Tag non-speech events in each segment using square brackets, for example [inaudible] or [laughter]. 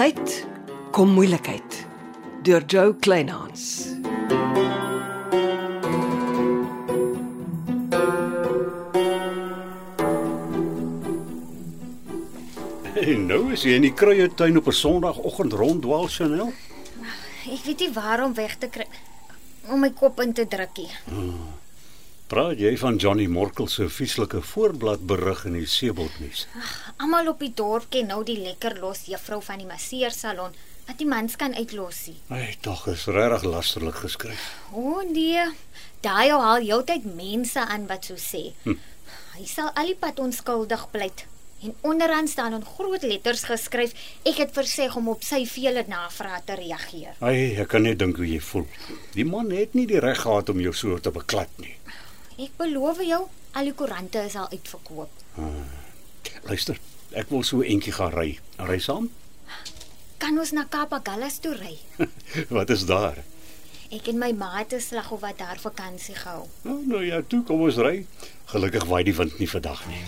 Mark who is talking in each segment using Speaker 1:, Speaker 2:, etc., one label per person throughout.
Speaker 1: tyd kom moeilikheid deur Joe Kleinhans.
Speaker 2: En nou is jy in die kruietuin op 'n Sondagoggend ronddwaal Chanel.
Speaker 3: Ek weet nie waarom weg te kry om my kop in te drukkie.
Speaker 2: Praat jy van Johnny Morkel se vieslike voorblad berig in die Seebaldnuus?
Speaker 3: Almal op die dorp ken nou die lekker los juffrou van die masseersalon wat die mans kan uitlosie.
Speaker 2: Ai, tog is regtig lasterlik geskryf.
Speaker 3: O nee, daai ou haal heeltyd mense aan wat so sê. Hm. Hy sal al die pad onskuldig pleit. En onderaan staan in groot letters geskryf: Ek het verseg om op sy vele navrae te reageer.
Speaker 2: Ai, ek kan net dink hoe jy voel. Die man het nie die reg gehad om jou so te beklad nie.
Speaker 3: Ek beloof jou, al die koerante is al uitverkoop.
Speaker 2: Luister, ek wil so eentjie gaan ry. Ry saam?
Speaker 3: Kan ons na Kapagallas toe ry? [laughs]
Speaker 2: Wat is daar?
Speaker 3: Ek en my maat is slag of wat daar vakansie gehou.
Speaker 2: Nou, nou ja, toe kom ons ry. Gelukkig waai die wind nie vandag nie.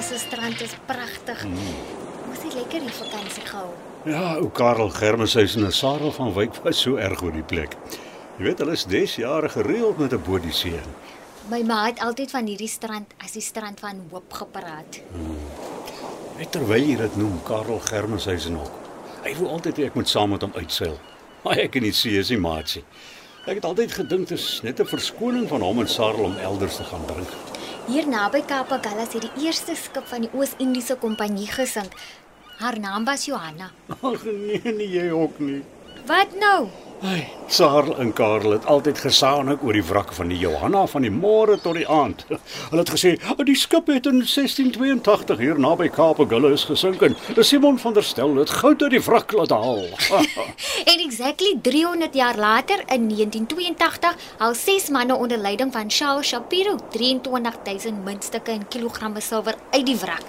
Speaker 3: Kapagallas se strand is pragtig. Ons het lekker hier vakansie gehou.
Speaker 2: Ja, ou Karel Germeshuis en Sarel van Wyk was so erg oor die plek. Jy weet, hulle is des jare gereeld met 'n boot die see in.
Speaker 3: My ma het altyd van hierdie strand as die strand van hoop gepraat.
Speaker 2: Net terwyl jy dit noem, Karel Germeshuis en ook. Hy wou altyd hê ek moet saam met hom uitseil. Maar ek en die see is nie maatsie. Ek het altyd gedink dit is net 'n verskoning van hom en Sarel om elders te gaan drink.
Speaker 3: Hier naby Kapagallas het die eerste skip van die Oos-Indiese Kompanjie gesink. Haar naam was Johanna.
Speaker 2: Ag nee, nee jy ook nie.
Speaker 3: Wat nou?
Speaker 2: Ai, Sarel en Karel het altyd gesaanik oor die wrak van die Johanna van die môre tot die aand. Hulle het gesê, "O, die skip het in 1682 hier naby Kaapagullis gesink en Simon van der Stel het goud uit die wrak laat haal." [laughs]
Speaker 3: En exactly 300 jaar later in 1982 haal ses manne onder leiding van Charles Shapiro 23000 muntstukke en kilogramme silwer uit die wrak.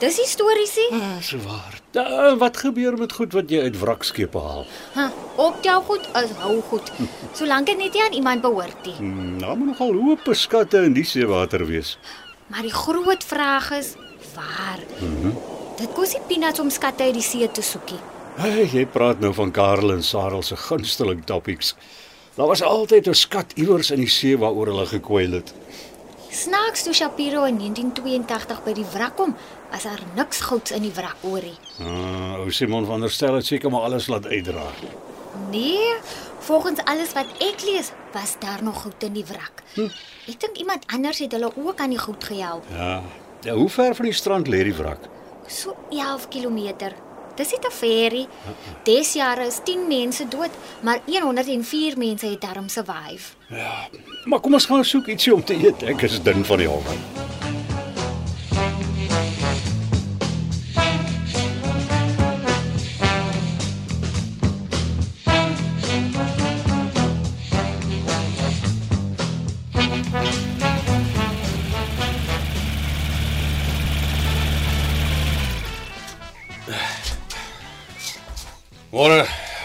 Speaker 3: Dis historiesie.
Speaker 2: Ah, so waar. Da, wat gebeur met goed wat jy uit wrakskepe haal?
Speaker 3: Ha, optel goed is hou goed. Solank dit net nie aan iemand behoort nie.
Speaker 2: Hmm, Nou moet nogal hoë skatte in die seewater wees.
Speaker 3: Maar die groot vraag is waar? Mm -hmm. Dit kos nie peanuts om skatte uit die see te soekie.
Speaker 2: Hey, jy praat nou van Karel en Sarel se gunsteling topics. Daar was altyd 'n skat iewers in die see waaroor hulle gekwyl het.
Speaker 3: Snaaks toe Shapiro in 1982 by die wrak kom, was daar niks gouds in die wrak oorie.
Speaker 2: Ah, ou Simon van der Stel het seker maar alles laat uitdra.
Speaker 3: Nee, volgens alles wat ek lees, was daar nog goud in die wrak. Hm. Ek dink iemand anders het hulle ook aan die goud gehelp.
Speaker 2: Ja. ja. Hoe ver van die strand lê die wrak?
Speaker 3: So 11 km. Dis nie te ver nie. Des jare is 10 mense dood, maar 104 mense het daarom survive.
Speaker 2: Ja. Maar kom ons gaan soek ietsie om te eet. Ek is dun van die honger.
Speaker 4: Môre,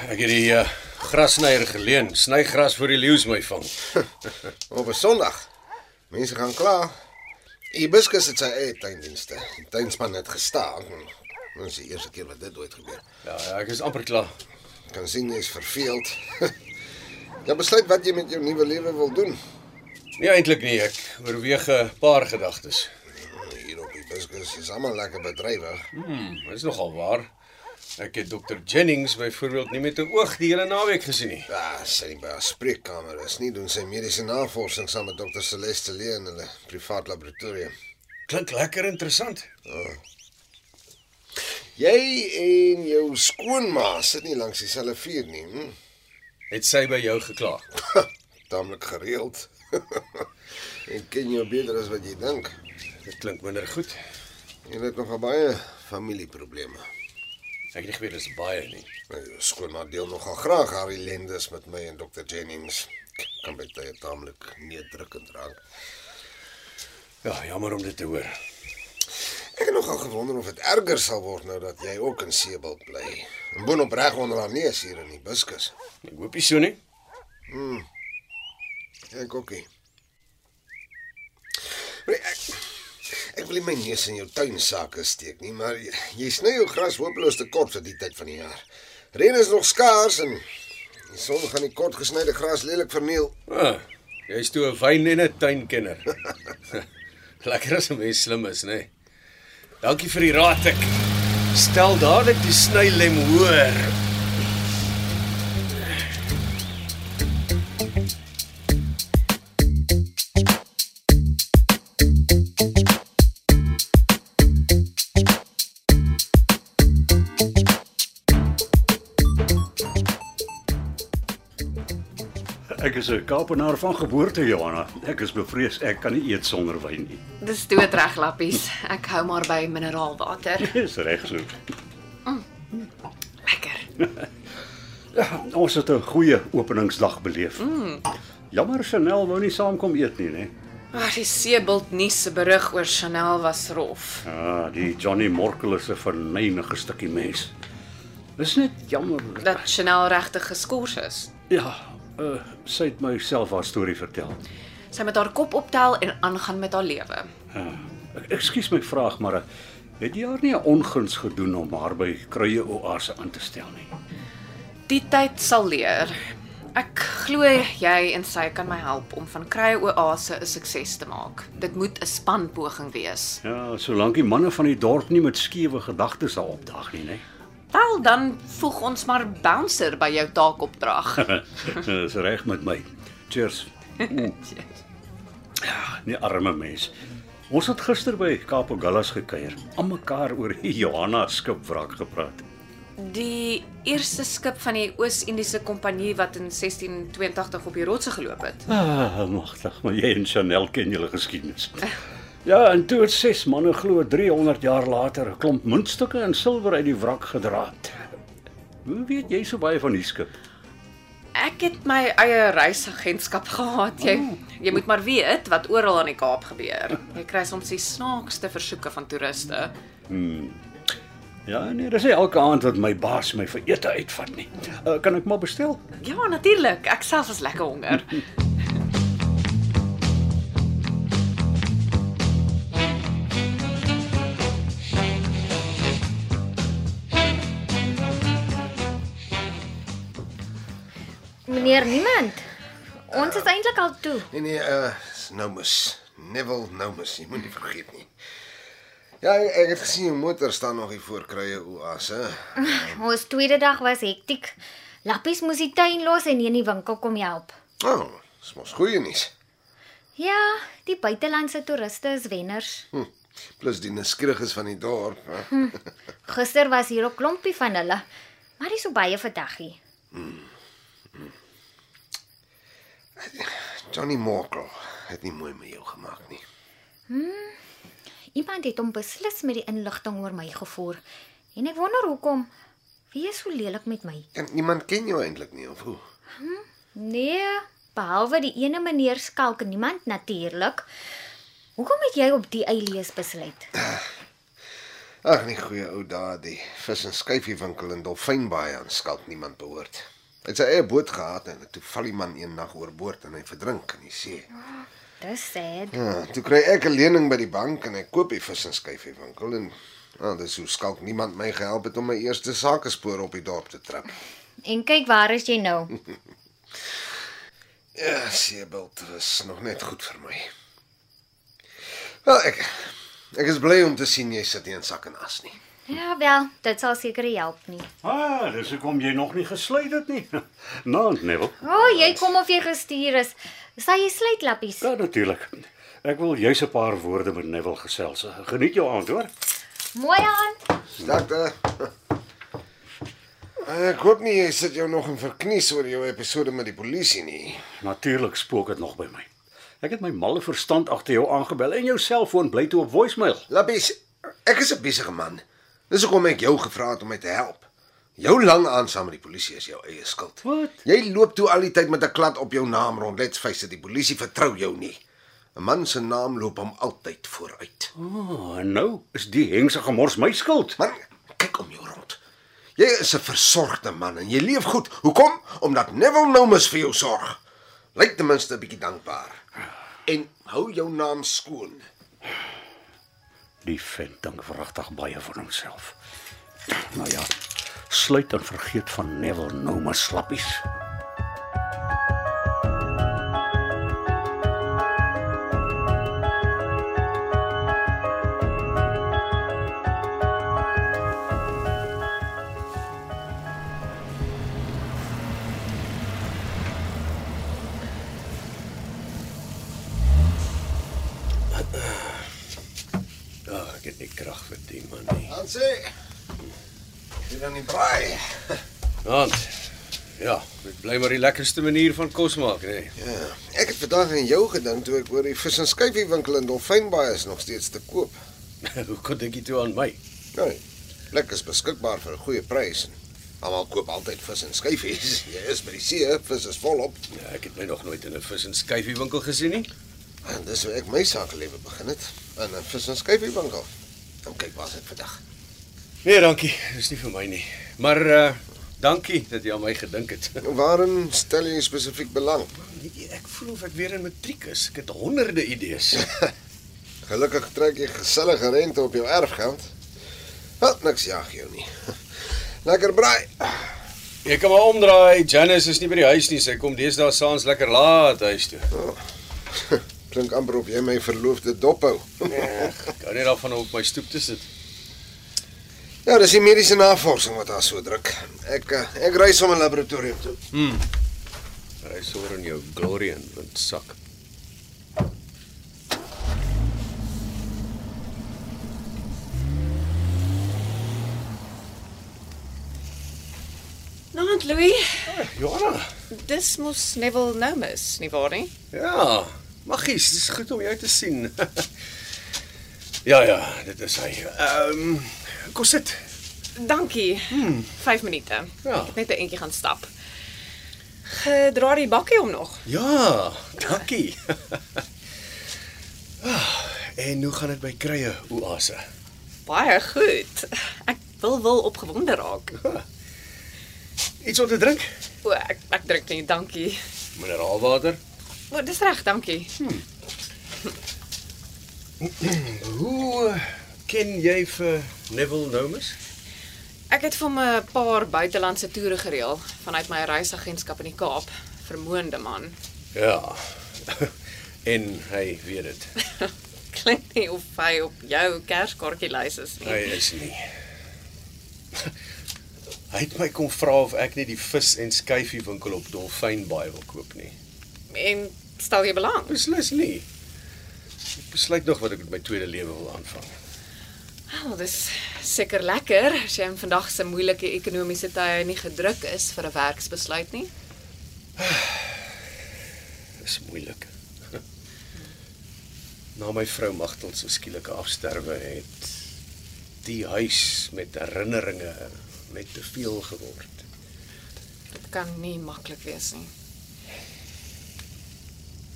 Speaker 4: ek het die uh, grasnyer geleen. Sny gras vir die leeu's my vang. [laughs]
Speaker 5: Op 'n Sondag. Mense gaan kla. Hibiscus het sy eie tuindienste. Die tuinspan het gestaan. Dit is die eerste keer wat dit ooit gebeur.
Speaker 4: Ja, ja, ek is amper klaar.
Speaker 5: Kan sien [laughs] jy is verveeld. Ja, besluit wat jy met jou nuwe lewe wil doen.
Speaker 4: Nee, eintlik nie. Ek oorweeg 'n paar gedagtes.
Speaker 5: Hier op Hibiscus is almal lekker bedrywig.
Speaker 4: Dit is nogal waar. Ek het Dr Jennings byvoorbeeld nie met 'n oog die hele naweek gesien nie.
Speaker 5: Ja, sy nie by haar spreekkamer is nie doen sy mediese navorsing saam met Dr Celeste Lee in hulle privaat laboratorium.
Speaker 4: Klink lekker interessant.
Speaker 5: Jy en jou skoonma sit nie langs dieselfde vuur nie. Hm?
Speaker 4: Het sy by jou gekla? [laughs]
Speaker 5: Tamelik gereeld. [laughs] en ken jou beter as wat jy dink.
Speaker 4: Dit klink minder goed.
Speaker 5: Jy het nog baie familieprobleme.
Speaker 4: Ek het nie geweet dis baie nie.
Speaker 5: My skoonma deel nogal graag haar ellendes met my en Dr Jennings. Kan by tye tamelik neerdrukkend raak.
Speaker 4: Ja, jammer om dit te hoor.
Speaker 5: Ek het nogal gewonder of dit erger sal word nou dat jy ook in Seebald bly. En boonop reg onder haar neus hier in die buskus.
Speaker 4: Ek hoop nie so nie.
Speaker 5: Ek ook nie. Maar ek, ek wil nie my neus in jou tuin sake steek nie, maar jy, jy sny jou gras hopeloos te kort vir die tyd van die jaar. Reën is nog skaars en die son gaan die kort gesnyde gras lelik verniel.
Speaker 4: Ah, jy's toe 'n wyn en 'n tuinkenner. [laughs] Lekker as 'n mens slim is, né? Nee. Dankie vir die raad ek. Stel dadelik die snylem hoër.
Speaker 2: Ek is 'n Kaapenaar van geboorte, Johanna. Ek is bevrees ek kan nie eet sonder wyn nie.
Speaker 6: Dis doodreg lappies. Ek hou maar by mineraalwater. [laughs]
Speaker 2: Dis reg so.
Speaker 6: Lekker.
Speaker 2: Ja, [laughs] ons het 'n goeie openingsdag beleef. Mm. Jammer Chanel wou nie saamkom eet nie, né?
Speaker 6: Ag, die Seebult nuus se berig oor Chanel was rof.
Speaker 2: Ja, die Johnny Morkel is 'n verneinige stukkie mens. Dis net jammer.
Speaker 6: Dat Chanel regtig geskort is.
Speaker 2: Ja, uh, sy het myself haar storie vertel.
Speaker 6: Sy moet haar kop optel en aangaan met haar lewe.
Speaker 2: Ek- Ekskuus my vraag, maar uh, het jy haar nie 'n onguns gedoen om haar by Kruie Oase aan te stel nie?
Speaker 6: Die tyd sal leer. Ek glo jy en sy kan my help om van Krye Oase 'n sukses te maak. Dit moet 'n spanpoging wees.
Speaker 2: Ja, solank die manne van die dorp nie met skewe gedagtes sal opdag nie, né?
Speaker 6: Wel, dan voeg ons maar bouncer by jou taakopdrag. [laughs]
Speaker 2: Dis reg met my. Cheers. [laughs] Ja, nie arme mens. Ons het gister by Kaap Gallas gekuier, aan mekaar oor die Johanna skipwrak gepraat.
Speaker 6: Die eerste skip van die Oos-Indiese Kompanjie wat in 1682 op die rotse geloop het.
Speaker 2: Ah, magtig, maar jy en Chanel ken julle geskiedenis. [laughs] Ja, en toe het ses manne glo 300 jaar later 'n klomp muntstukke en silwer uit die wrak gedra. Hoe weet jy so baie van die skip?
Speaker 6: Ek het my eie reisagentskap gehad. Jy jy moet maar weet wat oral aan die Kaap gebeur. Jy kry soms die snaakste versoeke van toeriste.
Speaker 2: Ja, nee, dis nie elke aand wat my baas my vir ete uitvat nie. Uh, kan ek maar bestel?
Speaker 6: Ja, natuurlik. Ek self is lekker honger. [laughs]
Speaker 3: Meneer Niemand. Ons is eintlik al toe.
Speaker 5: Nee nee, uh Nomus. Neville Nomus, jy moenie vergeet nie. Ja, ek, het gesien jou motor staan nog hier voor Kruie Oase. [laughs]
Speaker 3: Ons tweede dag was hektiek. Lappies moes die tuin los en in die winkel kom help.
Speaker 5: O, oh, dis mos goeie nuus.
Speaker 3: Ja, die buitelandse toeriste is wenners.
Speaker 5: Hm. Plus die nuuskriges van die dorp, hè.
Speaker 3: Gister was hier 'n klompie van hulle, maar nie so baie vandag nie.
Speaker 5: Johnny Morkel het nie mooi met jou gemaak nie.
Speaker 3: Iemand het hom beslis met die inligting oor my gevoer. En ek wonder hoekom. Wie is so lelik met my?
Speaker 5: En niemand ken jou eintlik nie of hoe?
Speaker 3: Nee, behalwe die ene meneer Skalk, niemand natuurlik. Hoekom het jy op die eilees besluit?
Speaker 5: Ag nee, goeie ou daardie vis en skyfie winkel in Dolfynbaai aan skalk niemand behoort. Hy het sy eie boot gehad en toe val die man een nag oorboord en hy verdrink in die see.
Speaker 3: Dis sad.
Speaker 5: Ja, toe kry ek 'n lening by die bank en ek koop die vis en skyfie winkel en ja, dis hoe skalk niemand my gehelp het om my eerste sakespoor op die dorp te trap. [laughs]
Speaker 3: En kyk waar is jy nou? [laughs]
Speaker 5: Ja, Seebult was nog net goed vir my. Wel, ek ek is bly om te sien jy sit nie in sak en as nie.
Speaker 3: Ja wel, dit sal seker help nie.
Speaker 2: Ah, dis hoekom jy nog nie gesluit het nie. [laughs] Nou, Neville.
Speaker 3: O, oh, jy kom of jy gestuur is. Sal jy sluit lappies?
Speaker 2: Ja, natuurlik. Ek wil jous 'n paar woorde met Neville gesels. Geniet jou aand, hoor.
Speaker 3: Mooi aan.
Speaker 5: Sterkte. Ek hoop nie jy sit jou nog in verknies oor jou episode met die polisie nie.
Speaker 2: Natuurlik spook dit nog by my. Ek het my malle verstand agter jou aangebel en jou selfoon bly toe op voicemail.
Speaker 5: Lappies, ek is 'n besige man. Dis hoekom ek jou gevra het om my te help. Jou lang aansaam met die polisie is jou eie skuld.
Speaker 2: Wat?
Speaker 5: Jy loop toe al die tyd met 'n klad op jou naam rond. Let's face it, die polisie vertrou jou nie. 'n Man se naam loop hom altyd vooruit.
Speaker 2: Oh, en nou is die hengse gemors my skuld.
Speaker 5: Man, kyk om jou rond. Jy is 'n versorgde man en jy leef goed. Hoekom? Omdat Neville Nomus vir jou sorg. Lyk ten minste 'n bietjie dankbaar. En hou jou naam skoon.
Speaker 2: Die vent dink wragtig baie van homself. Nou ja, sluit en vergeet van Neville nou maar slappies.
Speaker 5: Sê jy dan nie braai.
Speaker 4: Want ja, dit bly maar die lekkerste manier van kos maak, nê. Nee.
Speaker 5: Ja, ek het vandag aan jou gedink toe ek hoor die vis en skyfie winkel in Dolfynbaai is nog steeds te koop. [laughs]
Speaker 4: Hoe kon dink jy toe aan my?
Speaker 5: Nee, plek is beskikbaar vir 'n goeie prys. Almal koop altyd vis en skyfies. [laughs] Jy is by die see, vis is volop.
Speaker 4: Ja, ek het my nog nooit in 'n vis en skyfie winkel gesien nie.
Speaker 5: En dis hoe ek my sakelewe begin het, in 'n vis en skyfie winkel. En kyk waar's ek vandag.
Speaker 4: Nee, dankie. Dis nie vir my nie. Maar uh dankie dat jy aan my gedink het. [laughs]
Speaker 5: Waarin stel jy spesifiek belang?
Speaker 4: Nee, ek voel of ek weer in matriek is. Ek het honderde idees. [laughs]
Speaker 5: Gelukkig trek jy gesellige rente op jou erfgeld. Wat niks jag jou nie. [laughs] Lekker braai.
Speaker 4: Jy kan maar omdraai. Janice is nie by die huis nie. Sy kom deesdae saans lekker laat huis toe.
Speaker 5: Klink amper of jy my verloofde dop hou.
Speaker 4: Ek hou net daarvan op my stoep te sit.
Speaker 5: Ja, dis die mediese navorsing wat haar so druk. Ek eh, ek ry sommer laboratorium toe.
Speaker 4: Hy soor in jou glory en wind sak.
Speaker 6: Nou, Louis,
Speaker 4: Johanna.
Speaker 6: dis mos Neville Nomus, nie waar nie?
Speaker 4: Ja, magies, dis goed om jou te sien. [laughs] ja ja, dit is hy. Ehm, um, kom sit.
Speaker 6: Dankie. Hmm. 5 minute.
Speaker 4: Ja.
Speaker 6: Ek het net 'n entjie gaan stap. Gedra die bakkie om nog.
Speaker 4: Ja, dankie. [laughs] Ah, en hoe gaan dit by krye oase?
Speaker 6: Baie goed. Ek wil wil opgewonde raak. [laughs]
Speaker 4: Iets om te drink?
Speaker 6: O, ek ek drink nie, dankie.
Speaker 4: Mineraalwater?
Speaker 6: O, dis reg, dankie. [clears throat]
Speaker 4: Hoe eh, ken jy vir Neville Nomus?
Speaker 6: Ek het vir 'n paar buitelandse toere gereël vanuit my reisagentskap in die Kaap. Vermoënde man.
Speaker 4: Ja. [laughs] en hy weet dit. [laughs]
Speaker 6: Klink nie of hy op jou kerskaartjielys is nie.
Speaker 4: Hy is nie. [laughs] Hy het my kom vra of ek nie die vis en skyfie winkel op Dolfynbaai wil koop nie.
Speaker 6: En stel jy belang?
Speaker 4: Beslis nie. Ek besluit nog wat ek met my tweede lewe wil aanvang.
Speaker 6: Wel, dis seker lekker as jy in vandag se moeilike ekonomiese tye nie gedruk is vir 'n werksbesluit nie. [sighs]
Speaker 4: Dis moeilik. [laughs] Na my vrou Magtel se skielike afsterwe het die huis met herinneringe net te veel geword.
Speaker 6: Dit kan nie maklik wees nie.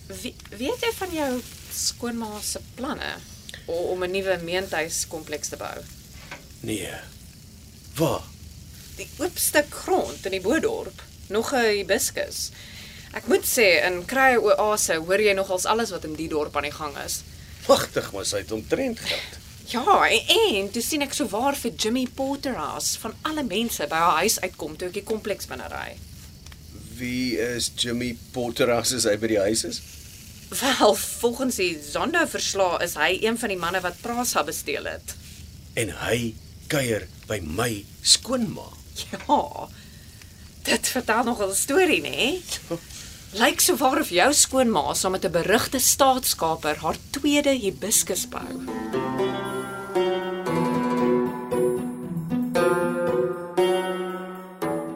Speaker 6: Wie, weet jy van jou skoonma se planne om 'n nuwe meentuiskompleks te bou?
Speaker 4: Nee. Waar?
Speaker 6: Die oop stuk grond in die Boedorp, nog 'n hibiscus. Ek moet sê in Krye Oase hoor jy nogals alles wat in die dorp aan die gang is.
Speaker 4: Wagtig, maar sy het omtrent gehad.
Speaker 6: Ja, en, en toe sien ek so waar vir Jimmy Potterhouse van alle mense by haar huis uitkom toe ek die kompleks binne ry.
Speaker 4: Wie is Jimmy Potter as hy by die huis is?
Speaker 6: Wel, volgens die Zondo-verslae is hy een van die manne wat Prasa besteel het.
Speaker 4: En hy kuier by my skoonma.
Speaker 6: Ja. Dit vertel nog 'n storie, nê? Lyk so waar of jou skoonma saam met 'n berugte staatskaper haar tweede hibiscus bou.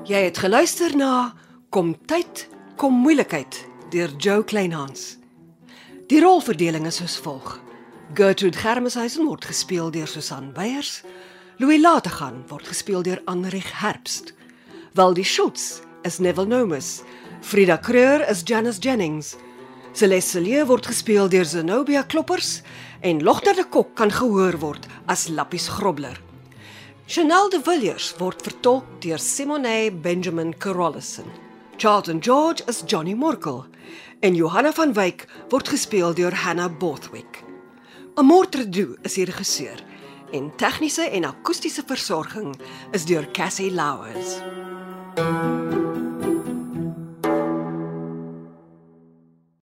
Speaker 1: Jy het geluister na Kom tyd, kom moeilikheid deur Joe Kleinhans. Die rolverdeling is soos volg: Gertrude Germeshuisen word gespeel deur Susan Beyers, Louis Lategan word gespeel deur Anrich Herbst, Waldie Schultz is Neville Nomus, Frida Kreur is Janice Jennings, Celeste Lee word gespeel deur Zenobia Kloppers en Logter de Kok kan gehoor word as Lappies Grobler. Chanel de Villiers word vertolk deur Simone Benjamin Carolison. Charlton George is Johnny Morkel en Johanna van Wyk word gespeel deur Hannah Bothwick. Amortredu is die regisseur en tegniese en akoestiese versorging is deur Cassie Louws. thank you